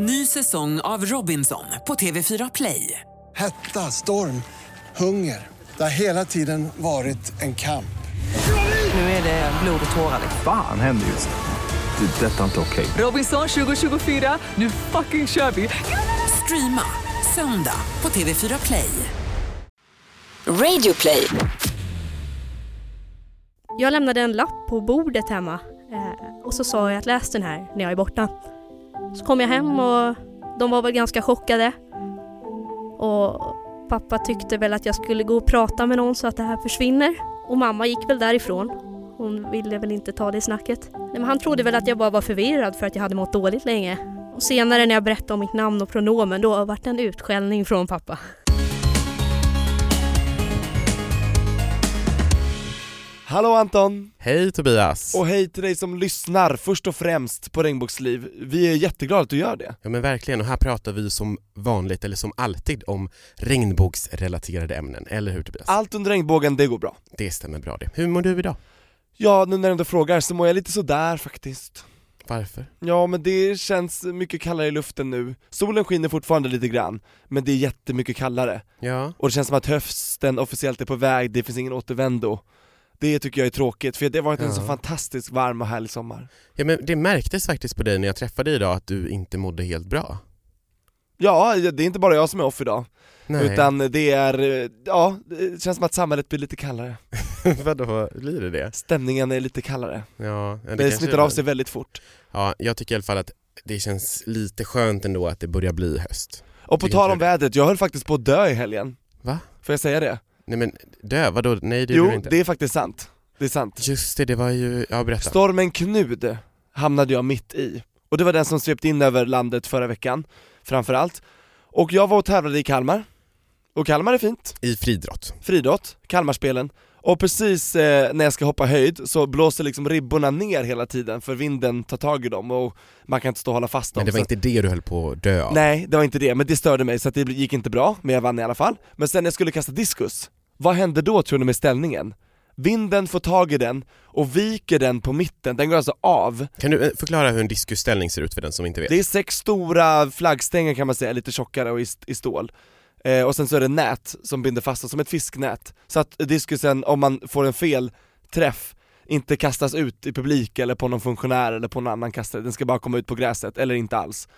Ny säsong av Robinson på TV4 Play. Hetta, storm, hunger. Det har hela tiden varit en kamp. Nu är det blod och tårar. Fan händer just nu. Det. är Detta är inte okej. Robinson 2024, nu fucking kör vi! Streama söndag på TV4 Play. Radio play. Jag lämnade en lapp på bordet hemma eh, och så sa jag att läs den här när jag är borta. Så kom jag hem och de var väl ganska chockade. Och pappa tyckte väl att jag skulle gå och prata med någon så att det här försvinner. Och mamma gick väl därifrån. Hon ville väl inte ta det snacket. Nej, men han trodde väl att jag bara var förvirrad för att jag hade mått dåligt länge. Och senare när jag berättade om mitt namn och pronomen då vart det en utskällning från pappa. Hallå Anton! Hej Tobias! Och hej till dig som lyssnar först och främst på Regnbågsliv. Vi är jätteglada att du gör det. Ja men verkligen, och här pratar vi som vanligt, eller som alltid, om regnbågsrelaterade ämnen, eller hur Tobias? Allt under regnbågen, det går bra. Det stämmer bra det. Hur mår du idag? Ja, nu när du ändå frågar så mår jag lite sådär faktiskt. Varför? Ja, men det känns mycket kallare i luften nu. Solen skiner fortfarande lite grann, men det är jättemycket kallare. Ja, Och det känns som att hösten officiellt är på väg, det finns ingen återvändo. Det tycker jag är tråkigt, för det har varit en Ja. så fantastiskt varm och härlig sommar. ja men det märktes faktiskt på dig när jag träffade dig idag att du inte mådde helt bra. Ja, det är inte bara jag som är off idag, Nej. utan det är, ja, det känns som att samhället blir lite kallare. Vadå, blir det det? Stämningen är lite kallare. Ja, Det, kanske smittar av sig väldigt fort. Ja, jag tycker i alla fall att det känns lite skönt ändå att det börjar bli höst. Och på tal om det? vädret, jag höll faktiskt på att dö i helgen. Va? Får jag säga det? Nej men dö, vadå? Nej det jo, du inte. det är faktiskt sant. Det är sant. Just det, det var ju, ja berätta. Stormen Knud hamnade jag mitt i. Och det var den som svepte in över landet förra veckan, framförallt. Och jag var och tävlade i Kalmar. Och Kalmar är fint. I friidrott. Friidrott, Kalmarspelen. Och precis eh, när jag ska hoppa höjd så blåser liksom ribborna ner hela tiden för vinden tar tag i dem och man kan inte stå och hålla fast dem. Men det var inte det du höll på att dö av? Nej, det var inte det, men det störde mig så det gick inte bra, men jag vann i alla fall. Men sen när jag skulle kasta diskus, vad hände då tror ni med ställningen? Vinden får tag i den och viker den på mitten, den går alltså av. Kan du eh, förklara hur en diskusställning ser ut för den som inte vet? Det är sex stora flaggstänger kan man säga, lite tjockare och i, i stål. Eh, och sen så är det nät som binder fast som ett fisknät. Så att diskusen, om man får en fel träff, inte kastas ut i publik eller på någon funktionär eller på någon annan kastare, den ska bara komma ut på gräset, eller inte alls.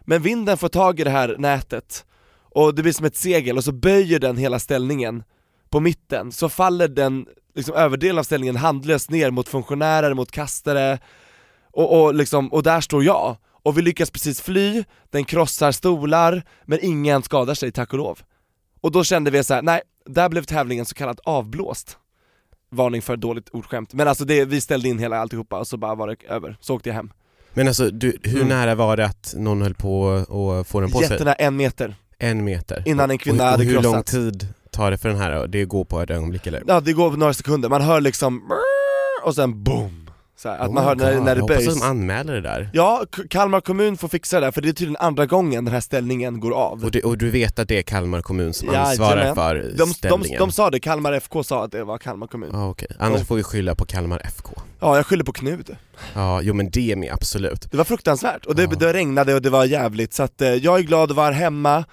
Men vinden får tag i det här nätet, och det blir som ett segel, och så böjer den hela ställningen på mitten, så faller den, liksom överdelen av ställningen handlöst ner mot funktionärer, mot kastare, och, och, liksom, och där står jag, och vi lyckas precis fly, den krossar stolar, men ingen skadar sig tack och lov. Och då kände vi så här: nej, där blev tävlingen så kallat avblåst. Varning för dåligt ordskämt, men alltså det, vi ställde in hela alltihopa och så bara var det över, så åkte jag hem. Men alltså, du, hur Mm. nära var det att någon höll på att få den på sig? Jättenära en meter, En meter? innan en och, kvinna och hade hur lång krossat. tid tar det för den här? Det går på ett ögonblick eller? Ja det går några sekunder, man hör liksom och sen boom! Så här, att Oh man my hör när, God, när det jag hoppas böjs. att de anmäler det där. Ja, Kalmar kommun får fixa det där, för det är tydligen andra gången den här ställningen går av. Och, det, och du vet att det är Kalmar kommun som Jajamän. ansvarar för De, de, ställningen? de sa det, Kalmar FK sa att det var Kalmar kommun. Ja okej, annars Ja. får vi skylla på Kalmar FK. Ja, jag skyller på Knud. Ja, jo men det med, absolut. Det var fruktansvärt, och det, Ja. det regnade och det var jävligt, så att eh, jag är glad att vara hemma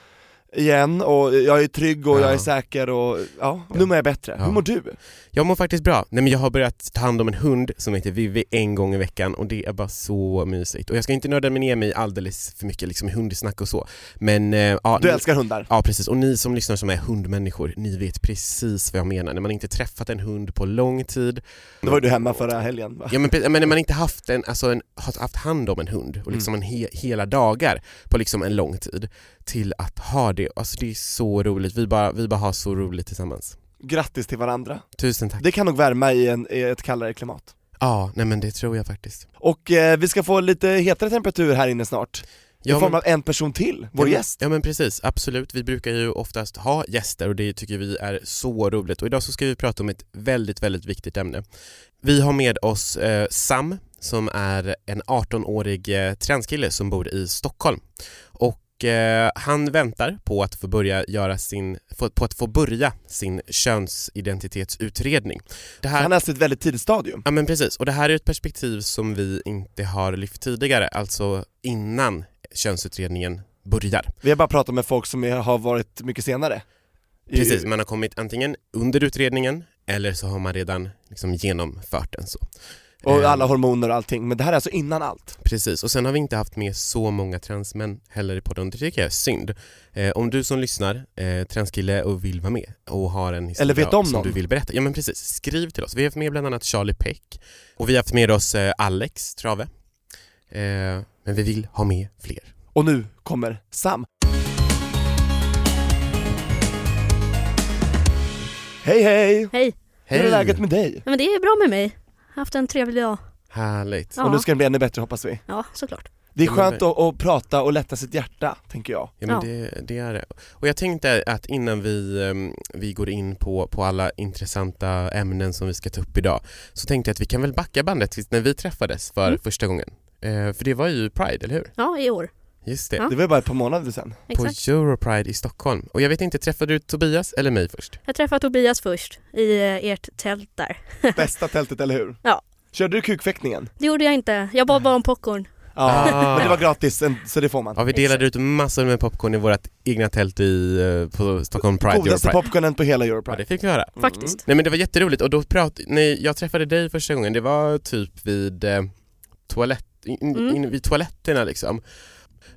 igen, och jag är trygg och Ja. jag är säker och ja, nu mår jag bättre. Ja. Hur mår du? Jag mår faktiskt bra. Nej men jag har börjat ta hand om en hund som heter Vivi en gång i veckan och det är bara så mysigt. Och jag ska inte nörda mig ner mig alldeles för mycket liksom hundsnack och så. Men ja, Du ni- älskar hundar? Ja precis, och ni som lyssnar som är hundmänniskor, ni vet precis vad jag menar. När man inte träffat en hund på lång tid, Då var du hemma förra helgen va? ja men, men när man inte haft, en, alltså en, haft hand om en hund och liksom en he, hela dagar på liksom en lång tid till att ha det, alltså det är så roligt. Vi bara, vi bara har så roligt tillsammans. Grattis till varandra. Tusen tack. Det kan nog värma i, en, i ett kallare klimat. Ja, nej men det tror jag faktiskt. Och eh, vi ska få lite hetare temperatur här inne snart, i Ja, form av en person till, vår ja, gäst. Ja men precis, absolut. Vi brukar ju oftast ha gäster och det tycker vi är så roligt. Och idag så ska vi prata om ett väldigt, väldigt viktigt ämne. Vi har med oss eh, Sam som är en 18-årig eh, transkille som bor i Stockholm. Och eh, han väntar på att få börja göra sin, få, på att få börja sin könsidentitetsutredning. Det här... Han är alltså ett väldigt tidigt stadium. Ja men precis, och det här är ett perspektiv som vi inte har lyft tidigare, alltså innan könsutredningen börjar. Vi har bara pratat med folk som har varit mycket senare. Precis, man har kommit antingen under utredningen eller så har man redan liksom genomfört den så. Och Eh, alla hormoner och allting, men det här är alltså innan allt. Precis, och sen har vi inte haft med så många transmän heller i podden, det tycker jag är synd. Eh, om du som lyssnar, eh, transkille och vill vara med och har en historia Eller vet om som någon. du vill berätta, ja men precis, skriv till oss. Vi har haft med bland annat Charlie Peck och vi har haft med oss eh, Alex Trave. Eh, men vi vill ha med fler. Och nu kommer Sam. Hej hej! Hej! Hur är läget med dig? Nej, men det är bra med mig. Haft en trevlig dag. Härligt. Ja. Och nu ska det bli ännu bättre hoppas vi. Ja, såklart. Det är skönt att, att prata och lätta sitt hjärta, tänker jag. Ja men Ja. Det, det är det. Och jag tänkte att innan vi, ehm, vi går in på, på alla intressanta ämnen som vi ska ta upp idag så tänkte jag att vi kan väl backa bandet tills när vi träffades för Mm. första gången. Eh, för det var ju Pride, eller hur? Ja, i år. Just det. Ja. Det var bara ett par månader sedan. På Exakt. Europride i Stockholm. Och jag vet inte, träffade du Tobias eller mig först? Jag träffade Tobias först i eh, ert tält där. Bästa tältet, eller hur? Ja. Körde du kukfäktningen? Det gjorde jag inte. Jag bad bara om popcorn. Ja, Ah. men det var gratis, så det får man. Ja, vi delade ut massor med popcorn i vårt egna tält i, eh, på Stockholm Pride. Godaste Europride. popcornen på hela Ja, Europride. det fick vi höra. Faktiskt. Nej men det var jätteroligt och då prat, nej, jag träffade dig första gången, det var typ vid eh, toalett, in, Mm. in, vid toaletterna liksom.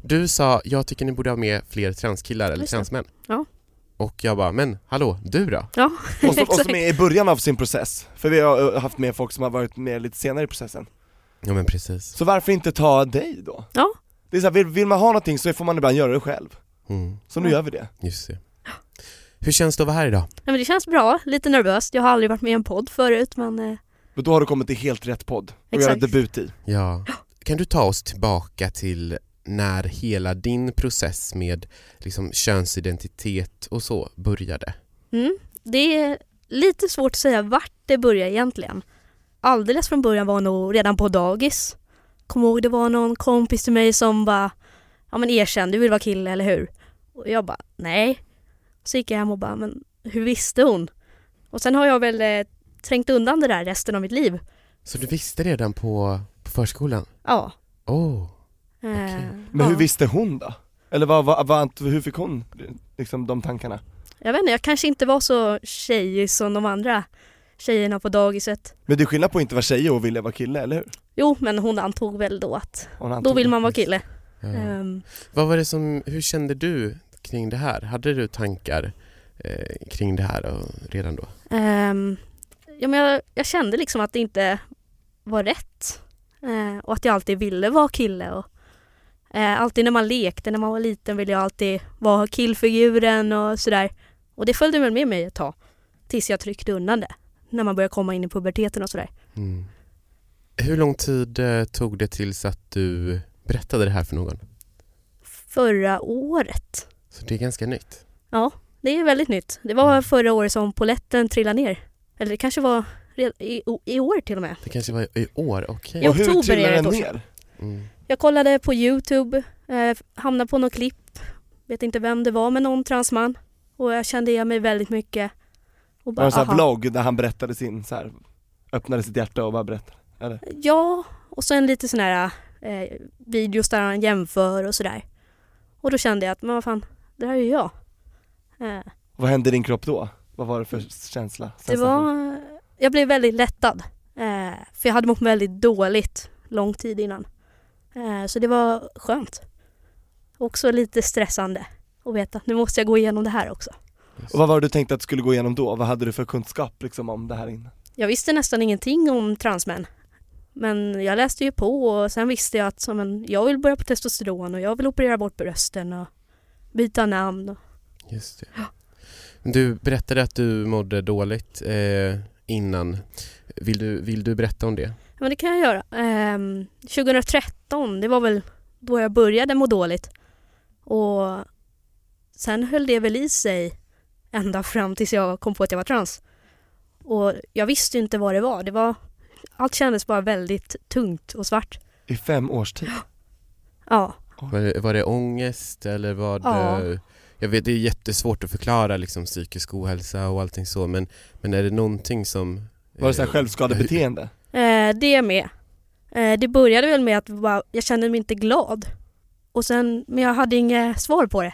Du sa, jag tycker ni borde ha med fler transkillar eller transmän. Ja. Och jag bara, men hallå, du då? Ja, Och som, och som är i början av sin process, för vi har eh, haft med folk som har varit med lite senare i processen. Ja men precis. Så varför inte ta dig då? Ja. Det är så här, vill, vill man ha någonting så får man ibland göra det själv. Mm, Så nu Ja. gör vi det. just det. Hur känns det att vara här idag? Nej, men det känns bra. Lite nervöst. Jag har aldrig varit med i en podd förut men eh, Men då har du kommit till helt rätt podd och Exakt. göra debut i. Ja. Kan du ta oss tillbaka till när hela din process med liksom könsidentitet och så började? mm, det är lite svårt att säga vart det börjar egentligen. Alldeles från början var nog redan på dagis. Kommer ihåg det var någon kompis till mig som bara Ja men erkänn, du vill vara kille eller hur? Och jag bara nej. Så gick jag hem och bara men hur visste hon? Och sen har jag väl eh, trängt undan det där resten av mitt liv. Så du visste redan på, på förskolan? Ja. Oh. Eh, Men hur ja. visste hon då? Eller vad, vad, vad, hur fick hon liksom de tankarna? Jag vet inte, jag kanske inte var så tjejig som de andra tjejerna på dagiset. Men det är skillnad på att inte vara tjej och vilja vara kille, eller hur? Jo, men hon antog väl då att Hon antog då vill man vara kille. Ja. Ehm, Vad var det som, hur kände du kring det här? Hade du tankar eh, kring det här och, redan då? ehm, ja, men jag, jag kände liksom att det inte var rätt. Eh, och att jag alltid ville vara kille. Och, eh, alltid när man lekte, när man var liten ville jag alltid vara killfiguren och sådär. Och det följde väl med mig ett tag. Tills jag tryckte undan det. När man började komma in i puberteten och sådär. Mm. Hur lång tid eh, tog det tills att du berättade det här för någon? Förra året. Så det är ganska nytt. Ja, det är väldigt nytt. Det var förra året som poletten trillade ner. Eller det kanske var i, i år till och med. Det kanske var i år, okej. I Och hur oktober är det ett år ner? Mm. Jag kollade på Youtube, eh, hamnade på något klipp, vet inte vem det var, men någon transman. Och jag kände igen mig väldigt mycket. Och Var det en sån här vlogg där han berättade sin, så här, öppnade sitt hjärta och bara berättade? Eller? Ja, och sen lite sådana här eh, videos där han jämför och sådär. Och då kände jag att, men vad fan, det här är ju jag. Eh, vad hände i din kropp då? Vad var det för känsla? det var, jag blev väldigt lättad. Eh, för jag hade mått väldigt dåligt lång tid innan. Eh, så det var skönt. Också lite stressande att veta att nu måste jag gå igenom det här också. Och vad var det du tänkte att du skulle gå igenom då? Vad hade du för kunskap liksom om det här innan? Jag visste nästan ingenting om transmän. Men jag läste ju på och sen visste jag att så, men, jag vill börja på testosteron och jag vill operera bort brösten och byta namn. Och, Just det. Du berättade att du mådde dåligt eh, innan. Vill du, vill du berätta om det? Men det kan jag göra. Ehm, 2013, det var väl då jag började må dåligt. Och sen höll det väl i sig ända fram tills jag kom på att jag var trans. Och jag visste inte vad det var. Det var allt kändes bara väldigt tungt och svart. I fem års tid? Ja, Var det, var det ångest eller var Ja. det... Jag vet, det är jättesvårt att förklara liksom, psykisk ohälsa och allting så men, men är det någonting som... Var det så här eh, självskadebeteende? Eh, det med. Eh, det började väl med att jag kände mig inte glad. Och sen, men jag hade inget svar på det.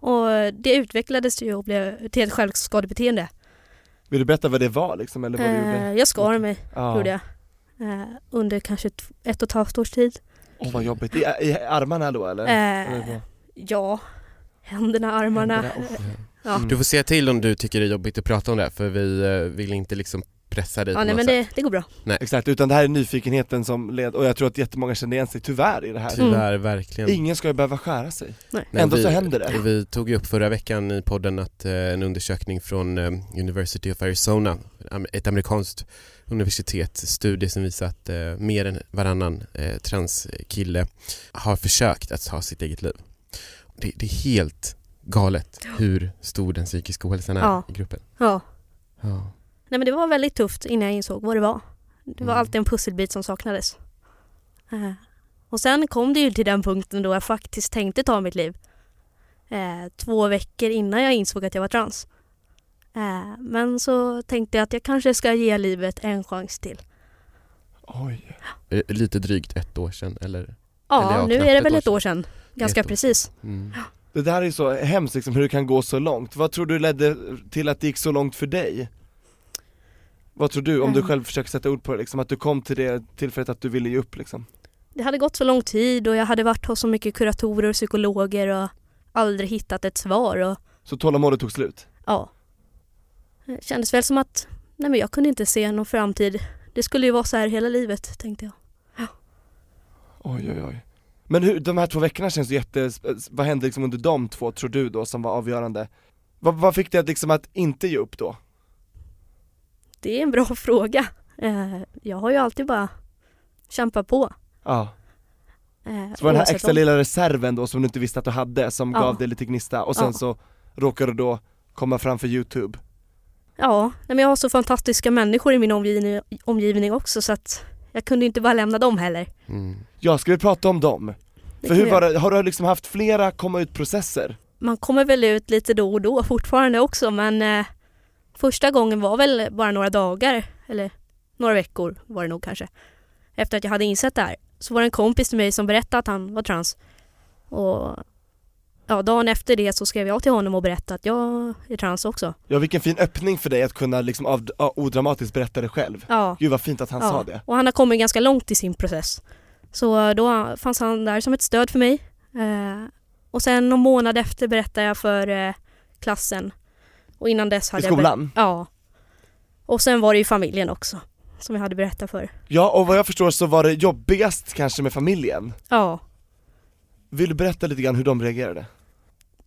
Och det utvecklades ju och blev till ett självskadebeteende. Vill du berätta vad det var liksom, eller vad du Eh, gjorde? jag skar mig, Ja. gjorde jag. Eh, under kanske ett och ett halvt års tid. Åh vad jobbigt, I, i armarna då eller? Eh, ja, händerna, armarna. Händerna, oh. Ja. Mm. Du får säga till om du tycker det är jobbigt att prata om det för vi vill inte liksom pressa dig Ja, på nej något men sätt. det, det går bra. Exakt, utan det här är nyfikenheten som led, och jag tror att jättemånga känner igen sig tyvärr i det här. Tyvärr, verkligen. Ingen ska ju behöva skära sig. Nej. Nej, Ändå vi, så händer det. Vi tog ju upp förra veckan i podden att eh, en undersökning från eh, University of Arizona, ett amerikanskt universitet, studie som visar att eh, mer än varannan eh, transkille har försökt att ta sitt eget liv. Det, det är helt galet hur stor den psykiska ohälsan är Ja. i gruppen. Ja. Ja. Nej men det var väldigt tufft innan jag insåg vad det var. Det var Mm. alltid en pusselbit som saknades. Eh, och sen kom det ju till den punkten då jag faktiskt tänkte ta mitt liv. Eh, två veckor innan jag insåg att jag var trans. Eh, men så tänkte jag att jag kanske ska ge livet en chans till. Oj. Lite drygt ett år sedan eller? Ja, Eller nu är det väl ett år sedan. Ganska år. precis. Mm. Det där är så hemskt liksom, hur det kan gå så långt. Vad tror du ledde till att det gick så långt för dig? Vad tror du, om du Mm. själv försöker sätta ord på det, liksom, att du kom till det tillfället att du ville ge upp liksom? Det hade gått så lång tid och jag hade varit hos så mycket kuratorer och psykologer och aldrig hittat ett svar. Och, Så tålamodet tog slut? ja. Det kändes väl som att nej men jag kunde inte se någon framtid. Det skulle ju vara så här hela livet, tänkte jag. Oj oj oj. Men hur, de här två veckorna känns ju jätte, vad hände liksom under de två tror du då som var avgörande? Vad, vad fick dig att liksom att inte ge upp då? Det är en bra fråga. Eh, jag har ju alltid bara kämpat på. Ja, Eh, så var den här extra om- lilla reserven då som du inte visste att du hade, som Ja. gav dig lite gnista och sen Ja. så råkade du då komma fram för youtube Ja, men jag har så fantastiska människor i min omgivning, omgivning också så att jag kunde inte bara lämna dem heller. Mm. Ja, ska vi prata om dem? Det För hur var det, har du liksom haft flera komma ut processer? Man kommer väl ut lite då och då fortfarande också men eh, första gången var väl bara några dagar eller några veckor var det nog kanske. Efter att jag hade insett det här så var det en kompis till mig som berättade att han var trans. Och ja, dagen efter det så skrev jag till honom och berättade att jag är trans också. Ja vilken fin öppning för dig att kunna liksom av, ja, odramatiskt berätta det själv Ja. Gud vad fint att han sa det Och han har kommit ganska långt i sin process. Så då fanns han där som ett stöd för mig. Eh, och sen någon månad efter berättade jag för eh, klassen. Och innan dess I hade jag... skolan? ber- Ja. Och sen var det ju familjen också. Som jag hade berättat för. Ja och vad jag förstår så var det jobbigast kanske med familjen Ja. Vill du berätta lite grann hur de reagerade?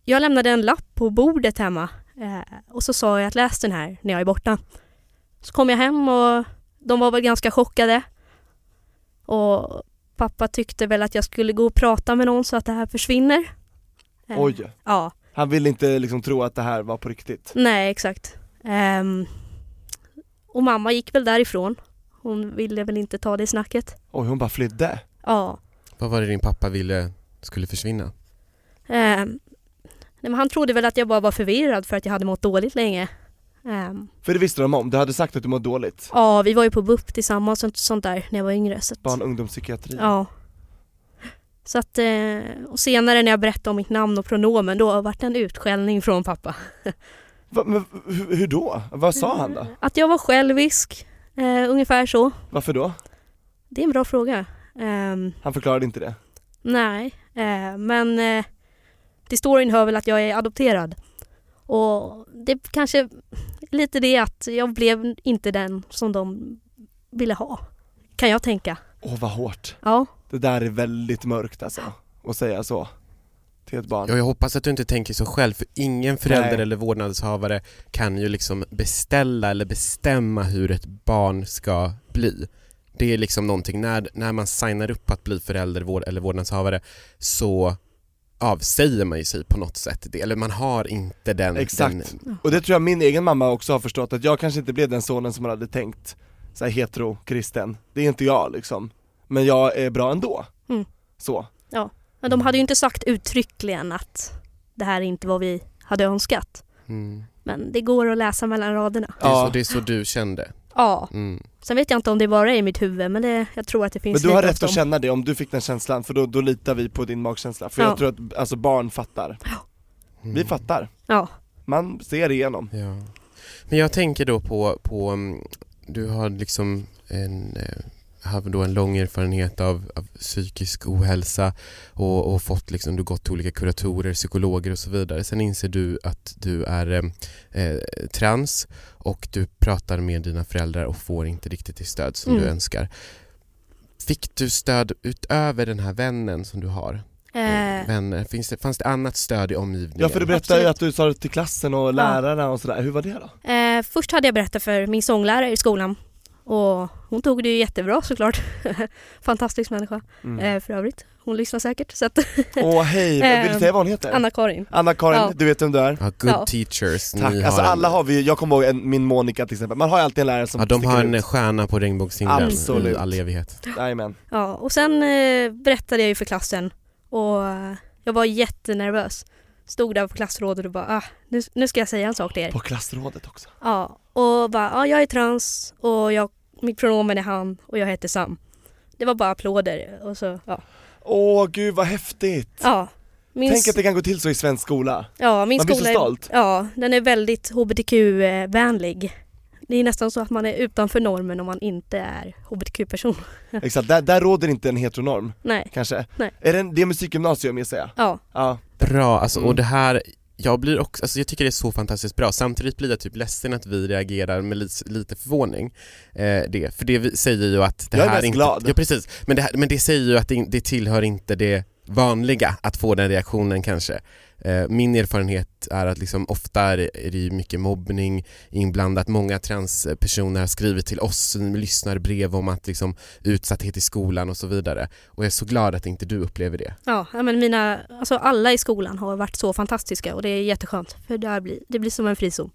Jag lämnade en lapp på bordet hemma. Eh, och så sa jag att läs den här när jag är borta. Så kom jag hem och de var väl ganska chockade. Och pappa tyckte väl att jag skulle gå och prata med någon så att det här försvinner. Eh, Oj, Ja, han ville inte liksom tro att det här var på riktigt nej exakt. Ehm, och mamma gick väl därifrån. Hon ville väl inte ta det snacket. Oj hon bara flydde Ja. Vad var det din pappa ville skulle försvinna? Ehm, nej, men han trodde väl att jag bara var förvirrad för att jag hade mått dåligt länge. Ehm, För det visste de om, du hade sagt att du mådde dåligt ja, vi var ju på BUP tillsammans och sånt där när jag var yngre. Så att, Barn och ungdomspsykiatri Ja. Så att, eh, och senare när jag berättade om mitt namn och pronomen då vart det en utskällning från pappa. Va, men, hur, hur då? Vad sa han då? Att jag var självisk, eh, ungefär så. Varför då? Det är en bra fråga. Ehm, Han förklarade inte det? nej, eh, men eh, till storyn hör väl att jag är adopterad. Och det kanske lite det att jag blev inte den som de ville ha. Kan jag tänka. Åh vad hårt Ja. Det där är väldigt mörkt alltså, att säga så. Till ett barn. Ja, jag hoppas att du inte tänker så själv för ingen förälder Nej. eller vårdnadshavare kan ju liksom beställa eller bestämma hur ett barn ska bli. Det är liksom någonting, när, när man signar upp att bli förälder vård, eller vårdnadshavare så avsäger man ju sig på något sätt det, eller man har inte den... Exakt. Den, Och det tror jag min egen mamma också har förstått, att jag kanske inte blev den sonen som man hade tänkt så här hetero, kristen, det är inte jag liksom Men jag är bra ändå, Mm. så Men de hade ju inte sagt uttryckligen att det här är inte vad vi hade önskat. mm. Men det går att läsa mellan raderna. det, är Ja. så, det är så du kände. Ja, Mm. sen vet jag inte om det bara är i mitt huvud men det, jag tror att det finns Men du har rätt att känna det om du fick den känslan, för då, då litar vi på din magkänsla. För Ja. jag tror att alltså, barn fattar. Vi Mm. fattar. Ja, Man ser igenom. Ja. Men jag tänker då på, på mm, du har liksom en, eh, har då en lång erfarenhet av, av psykisk ohälsa och, och fått liksom, du gått till olika kuratorer, psykologer och så vidare. Sen inser du att du är eh, eh, trans och du pratar med dina föräldrar och får inte riktigt det stöd som Mm. du önskar. Fick du stöd utöver den här vännen som du har? eh, Vänner, finns det, fanns det annat stöd i omgivningen? Ja för du berättade ju att du sa det till klassen och lärarna och sådär, hur var det då? eh, först hade jag berättat för min sånglärare i skolan och hon tog det ju jättebra såklart. Fantastisk människa Mm. eh, för övrigt. Hon lyssnar säkert. Så att, Åh hej, vill du Eh, säga vad hon heter? Anna-Karin. Anna-Karin, Ja. du vet vem du är? Ja, good Ja. teachers. Tack, Ni alltså har en- alla har vi jag kommer ihåg en, min Monica till exempel, man har ju alltid en lärare som Ja, de har en ut. stjärna på regnbågshimlen Absolut. i all evighet. Jajamän. Ja, och sen eh, berättade jag ju för klassen och eh, jag var jättenervös. Stod där på klassrådet och bara ah, nu, nu ska jag säga en sak till er. På klassrådet också. Ja, och bara ja, jag är trans och jag, mitt pronomen är han och jag heter Sam. Det var bara applåder och så ja. Åh gud vad häftigt! Ja, min, Tänk att det kan gå till så i svensk skola. ja, min man blir så skola stolt. Är, ja, den är väldigt hbtq-vänlig. Det är nästan så att man är utanför normen om man inte är hbtq-person. Exakt, där, där råder inte en heteronorm Nej, kanske. Nej. Är det, en, det är musikgymnasium gissar jag? ja. Ja. Bra, alltså, Mm. och det här jag blir också, alltså jag tycker det är så fantastiskt bra. Samtidigt blir jag typ ledsen att vi reagerar med lite, lite förvåning. Eh, det, för det vi säger ju att det Jag är här mest inte... glad. Ja precis, men det, här, men det säger ju att det, det tillhör inte det vanliga att få den reaktionen kanske. Eh, min erfarenhet är att liksom ofta är det, det mycket mobbning inblandat. Många transpersoner har skrivit till oss, lyssnar brev om att liksom utsatthet i skolan och så vidare. Och jag är så glad att inte du upplever det. Ja, men mina, alltså alla i skolan har varit så fantastiska och det är jätteskönt för där blir, det blir som en frizon.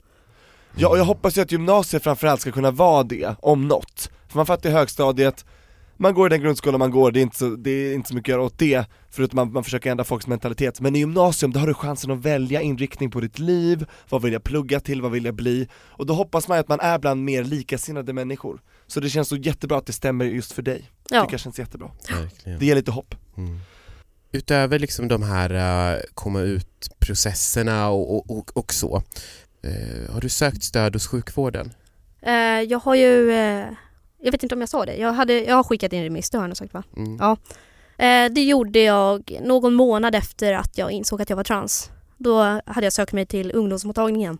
Ja och jag hoppas ju att gymnasiet framförallt ska kunna vara det, om något. För man fattar i högstadiet, man går i den grundskolan man går, det är inte så, det är inte så mycket att göra åt det, förutom att man försöker ändra folks mentalitet. Men i gymnasium, då har du chansen att välja inriktning på ditt liv, vad vill jag plugga till, vad vill jag bli? Och då hoppas man att man är bland mer likasinnade människor. Så det känns så jättebra att det stämmer just för dig, Ja, tycker jag känns jättebra. Verkligen. Det ger lite hopp. Mm. Utöver liksom de här uh, komma ut-processerna och, och, och, och så, eh, har du sökt stöd hos sjukvården? eh, jag har ju, eh, jag vet inte om jag sa det, jag, hade, jag har skickat in remiss, det har jag nog sagt va? Mm. Ja. Eh, det gjorde jag någon månad efter att jag insåg att jag var trans. Då hade jag sökt mig till ungdomsmottagningen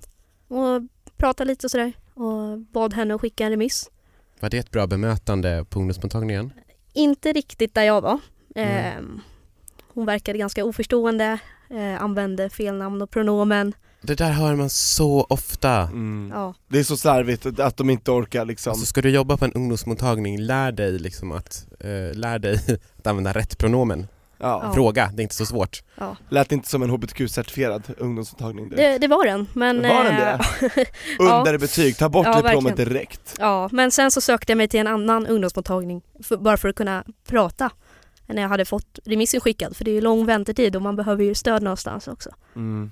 och pratade lite och sådär och bad henne att skicka en remiss. Var det ett bra bemötande på ungdomsmottagningen? Inte riktigt där jag var. Mm. Eh, hon verkade ganska oförstående, eh, använde fel namn och pronomen. Det där hör man så ofta. Mm. Ja. Det är så slarvigt att de inte orkar liksom. Alltså ska du jobba på en ungdomsmottagning, lär dig liksom att, eh, lär dig att använda rätt pronomen. Ja. Fråga, det är inte så svårt. Ja. Lät inte som en hbtq-certifierad ungdomsmottagning. Det, det var den. Men, Var den eh, det? Under betyg, ta bort Ja, diplomet verkligen. direkt. Ja, men sen så sökte jag mig till en annan ungdomsmottagning för, bara för att kunna prata när jag hade fått remissen skickad för det är ju lång väntetid och man behöver ju stöd någonstans också. Mm.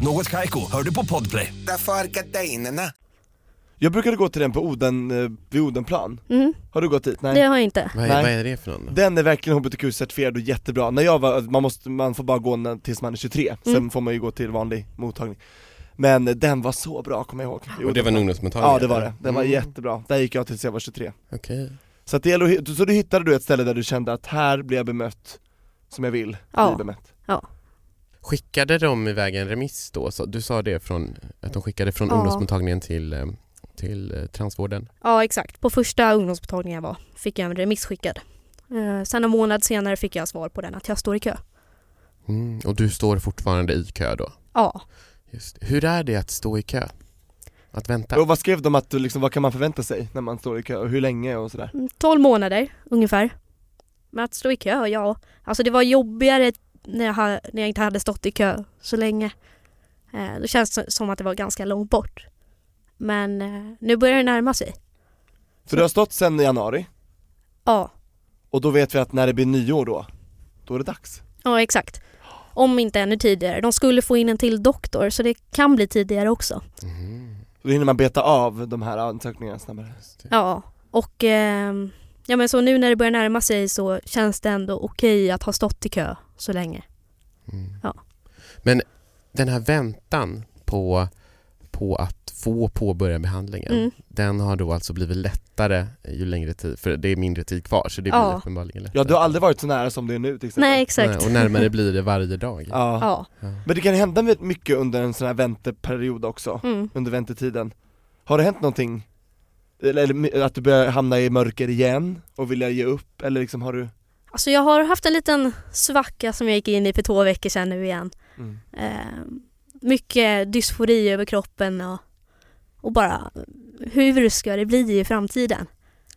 Något Kaiko, hör du på Podplay. Därför är gardinerna. Jag brukade gå till den på Oden, eh, vid Odenplan. Mm, Har du gått dit? Nej. det har jag inte. Vad är, Nej. vad är det för någon? Den är verkligen hbtq-certifierad och jättebra. När jag var, man, måste, man får bara gå när- tills man är 23, sen Mm. får man ju gå till vanlig mottagning. Men eh, den var så bra kommer jag ihåg. i Och det var en Odenplan. ungdomsmottagning? Ja det var det, den var Mm. jättebra. Där gick jag tills jag var 23. Okej. Så att det gäller, att hi- så du hittade du ett ställe där du kände att här blir jag bemött som jag vill Ja. bli bemött? Skickade de iväg en remiss då? Så du sa det från, att de skickade från Ja. ungdomsmottagningen till, eh, till eh, transvården? Ja, exakt. På första ungdomsmottagningen jag var fick jag en remiss skickad. Eh, sen en månad senare fick jag svar på den att jag står i kö. Mm. Och du står fortfarande i kö då? Ja. Just. Hur är det att stå i kö? Att vänta? Och vad skrev de att du liksom, vad kan man förvänta sig när man står i kö och hur länge och sådär? Mm, 12 månader ungefär. Men att stå i kö, ja. Alltså det var jobbigare när jag, när jag inte hade stått i kö så länge. Eh, då känns det som att det var ganska långt bort. Men eh, nu börjar det närma sig. För du har stått sedan januari Ja, och då vet vi att när det blir nyår då, då är det dags. ja exakt. Om inte ännu tidigare. De skulle få in en till doktor så det kan bli tidigare också. Mhm. Då hinner man beta av de här ansökningarna snabbare. Ja, och ehm, ja, men så nu när det börjar närma sig så känns det ändå okej att ha stått i kö så länge. Mm. Ja. Men den här väntan på, på att få påbörja behandlingen, Mm. den har då alltså blivit lättare ju längre tid, för det är mindre tid kvar så det blir Ja. uppenbarligen lättare. Ja du har aldrig varit så nära som det är nu till exempel. Nej, exakt. Nej, och närmare blir det varje dag. Ja. Ja. Men det kan hända mycket under en sån här vänteperiod också, Mm. under väntetiden. Har det hänt någonting? Eller, eller att du börjar hamna i mörker igen och vilja ge upp, eller liksom har du? Alltså jag har haft en liten svacka som jag gick in i för två veckor sedan nu igen. Mm. Eh, mycket dysfori över kroppen och, och bara hur ska det bli i framtiden?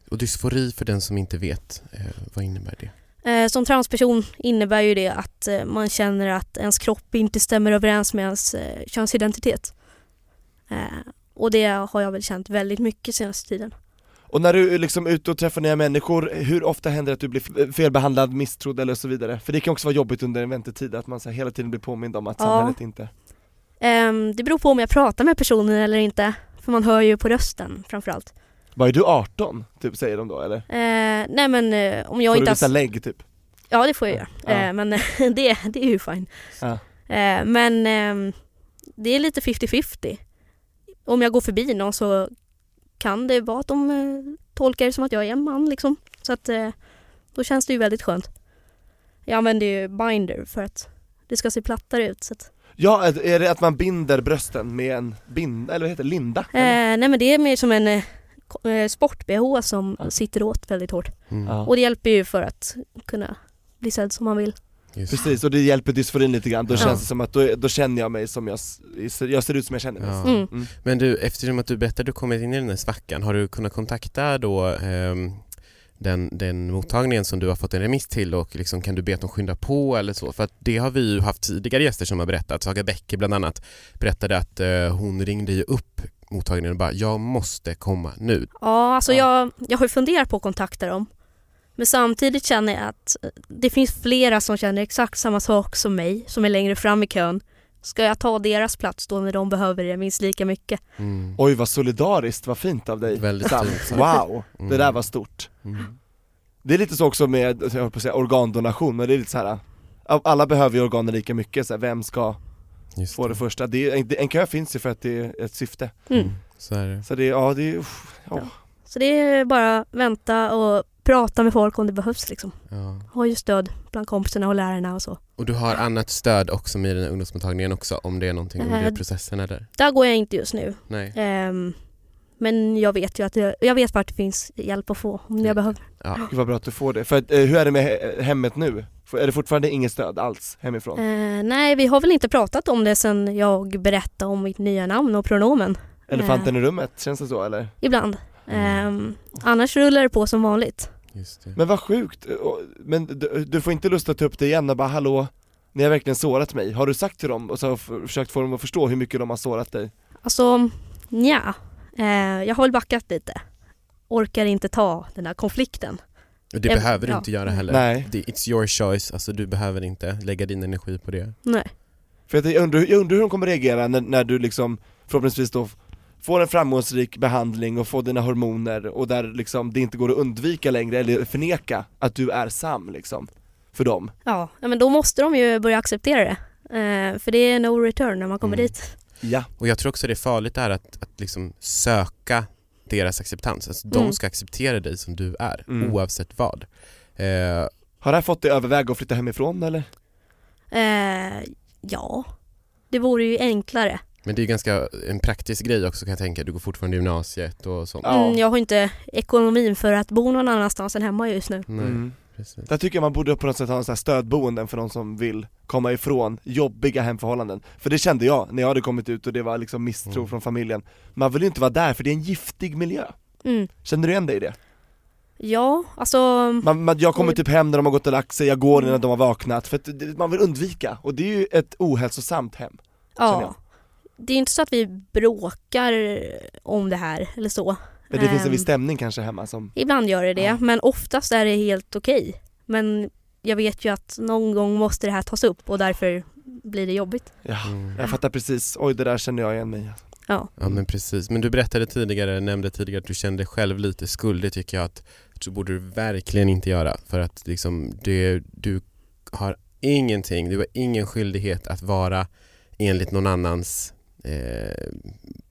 Och dysfori för den som inte vet, eh, vad innebär det? Eh, som transperson innebär ju det att eh, man känner att ens kropp inte stämmer överens med ens eh, könsidentitet. Eh, och det har jag väl känt väldigt mycket senaste tiden. Och när du är liksom ute och träffar nya människor, hur ofta händer det att du blir felbehandlad, misstrodd eller så vidare? För det kan också vara jobbigt under en väntetid, att man så hela tiden blir påmind om att Ja. samhället inte Ehm, det beror på om jag pratar med personen eller inte. För man hör ju på rösten framförallt. Vad är du 18? Typ säger de då eller? Eh, nej men eh, om jag Får inte du har visa lägg typ? Ja det får jag göra. Ja. Eh, men det, det är ju fine. Ja. Men ehm, det är lite 50-50. Om jag går förbi någon så kan det vara att de eh, tolkar det som att jag är en man liksom. Så att eh, då känns det ju väldigt skönt. Jag använder ju binder för att det ska se plattare ut. Så att, Ja, är- det att man binder brösten med en binda, eller vad heter det, linda? eh, nej men det är mer som en eh, eh, sport-bh som sitter åt väldigt hårt. Mm. Och det hjälper ju för att kunna bli sedd som man vill. Just. Precis, och det hjälper dysforin lite grann, då Ja. känns det som att då, då känner jag mig som jag, jag ser ut som jag känner mig Ja. Mm. Mm. Men du, eftersom att du berättade att du kommit in i den här svackan, har du kunnat kontakta då ehm, den, den mottagningen som du har fått en remiss till och liksom, kan du be att de skyndar på eller så? För att det har vi ju haft tidigare gäster som har berättat. Saga Bäcke bland annat berättade att eh, hon ringde ju upp mottagningen och bara “jag måste komma nu”. Ja, alltså Ja. Jag, jag har ju funderat på att kontakta dem. Men samtidigt känner jag att eh, det finns flera som känner exakt samma sak som mig, som är längre fram i kön. Ska jag ta deras plats då när de behöver det minst lika mycket? Mm. Oj vad solidariskt, vad fint av dig Väldigt fint. Wow, Mm. det där var stort Mm. Det är lite så också med, jag höll på att säga organdonation, men det är lite så här. alla behöver ju organen lika mycket, så här, vem ska Just få det första? Det är, en- en kö finns ju för att det är ett syfte Mm. Så är det. Så det är, ja det är, uff, ja. Ja. Så det är bara vänta och prata med folk om det behövs liksom. Ja. Ha ju stöd bland kompisarna och lärarna och så. Och du har annat stöd också med den här ungdomsmottagningen också om det är någonting under Eh, processen eller? Där går jag inte just nu. Nej. Ehm, men jag vet ju att jag, jag vet vart det finns hjälp att få om jag behöver. Ja. Gud vad bra att du får det, för att, eh, hur är det med he- hemmet nu? Är det fortfarande inget stöd alls hemifrån? Eh, nej, vi har väl inte pratat om det sen jag berättade om mitt nya namn och pronomen. Elefanten i rummet, känns det så eller? Ibland. Mm. Ehm, annars rullar det på som vanligt. Just det. Men vad sjukt, Och- men du, du får inte lust att ta upp det igen och bara hallå, ni har verkligen sårat mig, har du sagt till dem och så försökt få dem att förstå hur mycket de har sårat dig? Alltså, ja. Eh, jag har väl backat lite. Orkar inte ta den här konflikten. Och det Jag- behöver du ja. inte göra heller. Nej. It's your choice, alltså du behöver inte lägga din energi på det. Nej. För jag, jag, undrar, jag undrar hur de kommer reagera när, när du liksom förhoppningsvis då får en framgångsrik behandling och får dina hormoner och där liksom det inte går att undvika längre eller förneka att du är Sam liksom, för dem. Ja, men då måste de ju börja acceptera det. Eh, för det är no return när man kommer Mm. dit. Ja. Och jag tror också det är farligt det här att, att liksom söka deras acceptans. Alltså de Mm. ska acceptera dig som du är, Mm. oavsett vad. Eh, Har det här fått dig överväga att flytta hemifrån eller? Eh, Ja, det vore ju enklare. Men det är ju ganska en praktisk grej också kan jag tänka. Du går fortfarande gymnasiet och sånt. Ja. Mm, jag har inte ekonomin för att bo någon annanstans än hemma just nu. Nej, Mm. precis. Där tycker jag man borde på något sätt ha en sån här stödboenden för de som vill komma ifrån jobbiga hemförhållanden. För det kände jag när jag hade kommit ut och det var liksom misstro Mm. från familjen. Man vill ju inte vara där för det är en giftig miljö. Mm. Känner du igen dig i det? Ja, alltså... Man, man, jag kommer typ hem när de har gått och lagt sig, jag går Mm. när de har vaknat, för att man vill undvika. Och det är ju ett ohälsosamt hem. känner jag. Ja. Det är inte så att vi bråkar om det här eller så. Men det finns en Ehm, viss stämning kanske hemma som, Ibland gör det det, Ja. men oftast är det helt okej. Men jag vet ju att någon gång måste det här tas upp och därför blir det jobbigt. ja, Mm. jag fattar precis, oj det där känner jag igen mig. Ja. Ja men precis, men du berättade tidigare, nämnde tidigare att du kände själv lite skuld. Det tycker jag att så borde du verkligen inte göra. För att liksom det, du har ingenting, du har ingen skyldighet att vara enligt någon annans eh,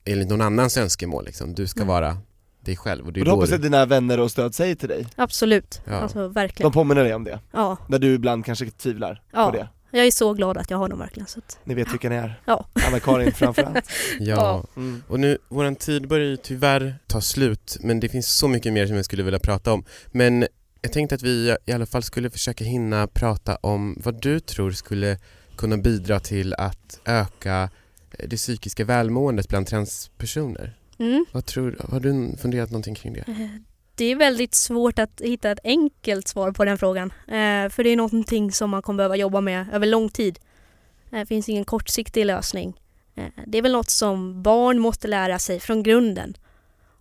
enligt någon annans önskemål liksom. Du ska Nej. vara dig själv och det Och då hoppas du, att dina vänner och stöd säger till dig, Absolut, Ja. alltså de verkligen. påminner dig om det, Ja. när du ibland kanske tvivlar Ja. på det. Jag är så glad att jag har dem verkligen. Så att, Ni vet vilka ni är. Ja. Anna-Karin framförallt. ja. Mm. Och nu, våran tid börjar ju tyvärr ta slut men det finns så mycket mer som jag skulle vilja prata om. Men jag tänkte att vi i alla fall skulle försöka hinna prata om vad du tror skulle kunna bidra till att öka det psykiska välmåendet bland transpersoner. mm. Vad tror, har du funderat någonting kring det? Eh, Det är väldigt svårt att hitta ett enkelt svar på den frågan. Eh, för det är någonting som man kommer behöva jobba med över lång tid. Eh, Det finns ingen kortsiktig lösning. Eh, Det är väl något som barn måste lära sig från grunden.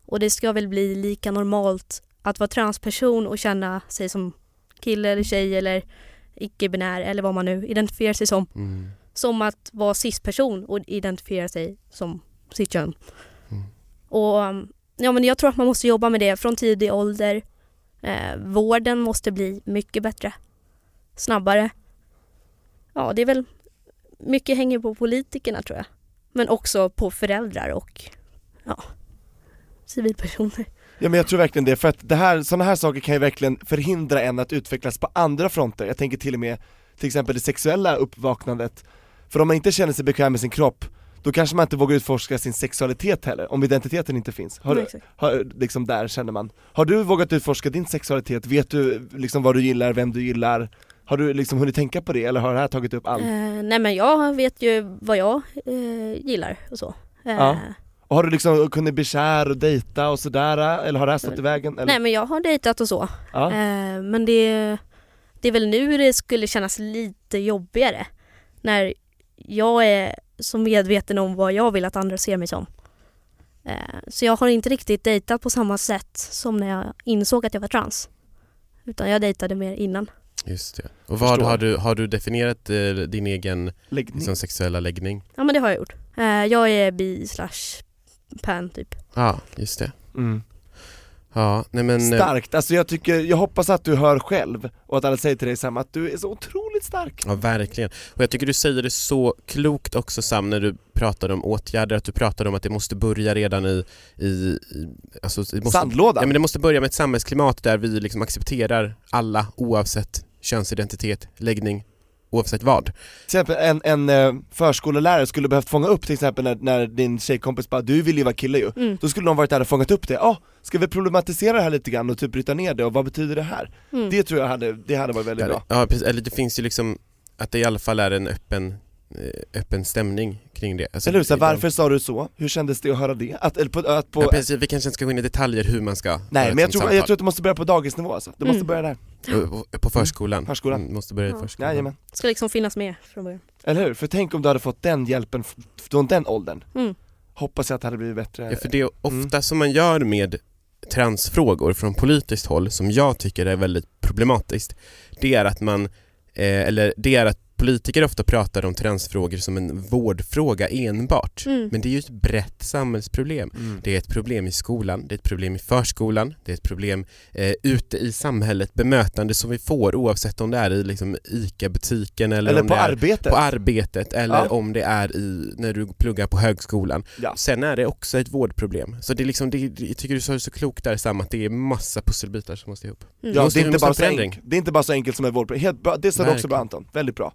Och det ska väl bli lika normalt att vara transperson och känna sig som kille eller tjej eller icke-binär eller vad man nu identifierar sig som. Mm. Som att vara cis-person och identifiera sig som sitt kön. Mm. Och um, ja, men jag tror att man måste jobba med det från tidig ålder. Eh, vården måste bli mycket bättre. Snabbare. Ja, det är väl mycket hänger på politikerna tror jag. Men också på föräldrar och ja, civilpersoner. Ja men jag tror verkligen det, för att det här, sådana här saker kan ju verkligen förhindra en att utvecklas på andra fronter. Jag tänker till och med till exempel det sexuella uppvaknandet. För om man inte känner sig bekväm med sin kropp, då kanske man inte vågar utforska sin sexualitet heller, om identiteten inte finns. Har, du, har, liksom där känner man. Har du vågat utforska din sexualitet? Vet du liksom vad du gillar, vem du gillar? Har du liksom hunnit tänka på det eller har det här tagit upp allt? Eh, nej men jag vet ju vad jag eh, gillar och så. Eh, Ja. Och har du liksom kunnat bli kär och dejta och sådär, eller har det här stått i vägen? Eller? Nej men jag har dejtat och så. Ja. Eh, men det, det är väl nu det skulle kännas lite jobbigare. När jag är så medveten om vad jag vill att andra ser mig som. Eh, så jag har inte riktigt dejtat på samma sätt som när jag insåg att jag var trans. Utan jag dejtade mer innan. Just det. Och vad har du, har du definierat eh, din egen Läggning. liksom, sexuella läggning? Ja men det har jag gjort. Eh, jag är bi slash pan typ. Ja, just det. Mm. Ja, nej men... eh, Starkt, alltså jag tycker, jag hoppas att du hör själv och att alla säger till dig samma, att du är så otroligt stark. Ja, verkligen. Och jag tycker du säger det så klokt också Sam när du pratar om åtgärder, att du pratar om att det måste börja redan i... i, i alltså, det måste, Sandlådan. Ja, men det måste börja med ett samhällsklimat där vi liksom accepterar alla oavsett könsidentitet, läggning, oavsett vad. Till exempel en, en eh, förskolelärare skulle behövt fånga upp till exempel när, när din tjejkompis bara 'du vill ju vara kille ju' Mm. Då skulle de varit där och fångat upp det, ja, ska vi problematisera det här lite grann och typ bryta ner det och vad betyder det här? Mm. Det tror jag hade, det hade varit väldigt bra Ja, precis, eller det finns ju liksom att det i alla fall är en öppen, eh, öppen stämning kring det. Alltså, Eller hur? Så här, varför sa du så? Hur kändes det att höra det? Att, eller på, att på, Ja, precis, vi kanske inte ska gå in i detaljer hur man ska nej men jag tror, jag tror att du måste börja på dagisnivå alltså, du måste Mm. börja där På förskolan. Förskolan. Mm, måste börja i förskolan. Jajamän, Ska liksom finnas med från början. eller hur? För tänk om du hade fått den hjälpen från den åldern Mm. Hoppas jag att det hade blivit bättre Ja, för det är ofta Mm. som man gör med transfrågor från politiskt håll som jag tycker är väldigt problematiskt det är att man, eh, eller det är att politiker ofta pratar om transfrågor som en vårdfråga enbart. Mm. Men det är ju ett brett samhällsproblem. Mm. Det är ett problem i skolan, det är ett problem i förskolan, det är ett problem eh, ute i samhället, bemötande som vi får oavsett om det är i liksom, ICA-butiken eller, Eller om på det är arbetet på arbetet eller Ja. om det är i, när du pluggar på högskolan. Ja. Sen är det också ett vårdproblem. Så det är liksom, det, jag tycker du sa det så klokt där Sam, att det är massa pusselbitar som måste ihop. Mm. Ja, måste- det, är inte bara så enkelt, det är inte bara så enkelt som ett vårdproblem, Helt det sa du också bra. Anton, väldigt bra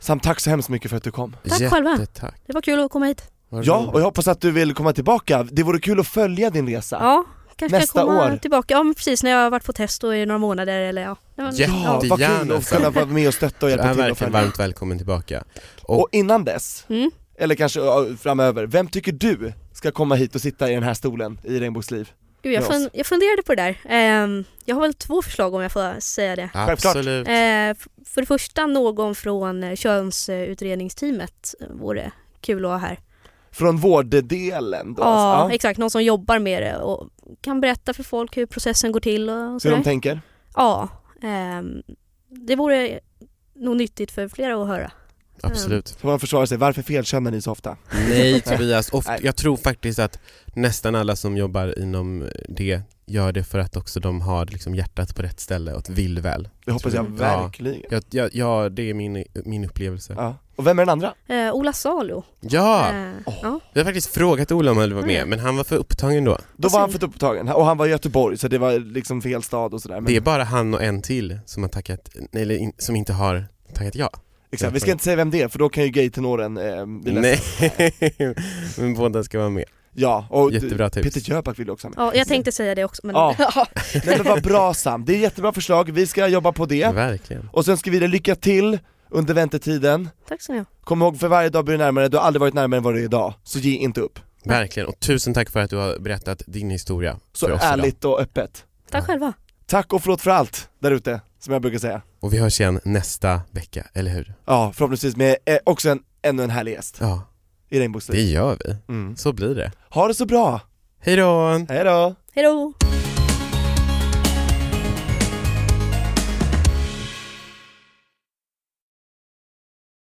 Sam, tack så hemskt mycket för att du kom. Tack själva. Jättetack. Det var kul att komma hit. Ja, och jag hoppas att du vill komma tillbaka. Det vore kul att följa din resa. Ja, kanske Nästa ska komma år. tillbaka. Ja men precis, när jag har varit på test och i några månader eller ja. ja. Jätte- Ja, vad kul Jättegärna, att kunna vara med och stötta och Du hjälpa är till och verkligen följa. varmt välkommen tillbaka. Och innan dess, Mm. eller kanske ja, framöver, vem tycker du ska komma hit och sitta i den här stolen i Regnbågsliv? Gud, jag, fun- jag funderade på det där. Ehm, jag har väl två förslag om jag får säga det. Absolut. Eh, för det första någon från eh, könsutredningsteamet eh, vore kul att ha här. Från vårddelen då? Ja, alltså, exakt. Någon som jobbar med det och kan berätta för folk hur processen går till och Hur sådär. de tänker? Ja, ehm, det vore nog nyttigt för flera att höra. Absolut. Så man försvarar sig, varför felkänner ni så ofta? Nej Tobias, Oft, Nej. jag tror faktiskt att nästan alla som jobbar inom det gör det för att också de har liksom hjärtat på rätt ställe och vill väl. Det hoppas jag Ja. verkligen. Ja, ja, ja det är min, min upplevelse. Ja, Ja. Och vem är den andra? Eh, Ola Salo. Eh, Åh. ja. vi har faktiskt frågat Ola om han ville vara med, Mm. men han var för upptagen då. Då var han för upptagen, och han var i Göteborg så det var liksom fel stad och sådär men, Det är bara han och en till som har tackat, nej, eller in, som inte har tackat ja. Exakt, Vi ska inte säga vem det är för då kan ju gaytenoren eh, bli. Nej, men båda ska vara med. Ja, och Jättebra tips. Peter Jöback vill också ha med ja, jag tänkte säga det också men... Ja. Nej men vad bra Sam, det är jättebra förslag, vi ska jobba på det Verkligen. Och sen ska vi dig lycka till under väntetiden Tack så mycket. Kom ihåg, för varje dag blir du närmare, du har aldrig varit närmare än vad du är idag Så ge inte upp, Verkligen, och tusen tack för att du har berättat din historia så för oss idag. ärligt och öppet Tack själva. Tack och förlåt för allt där ute, som jag brukar säga Och vi hörs igen nästa vecka, eller hur? Ja, förhoppningsvis med eh, också en, ännu en härlig gäst Ja, i Regnbågsliv det gör vi. mm. Så blir det. Ha det så bra, Hej då! hej då! Hejdå!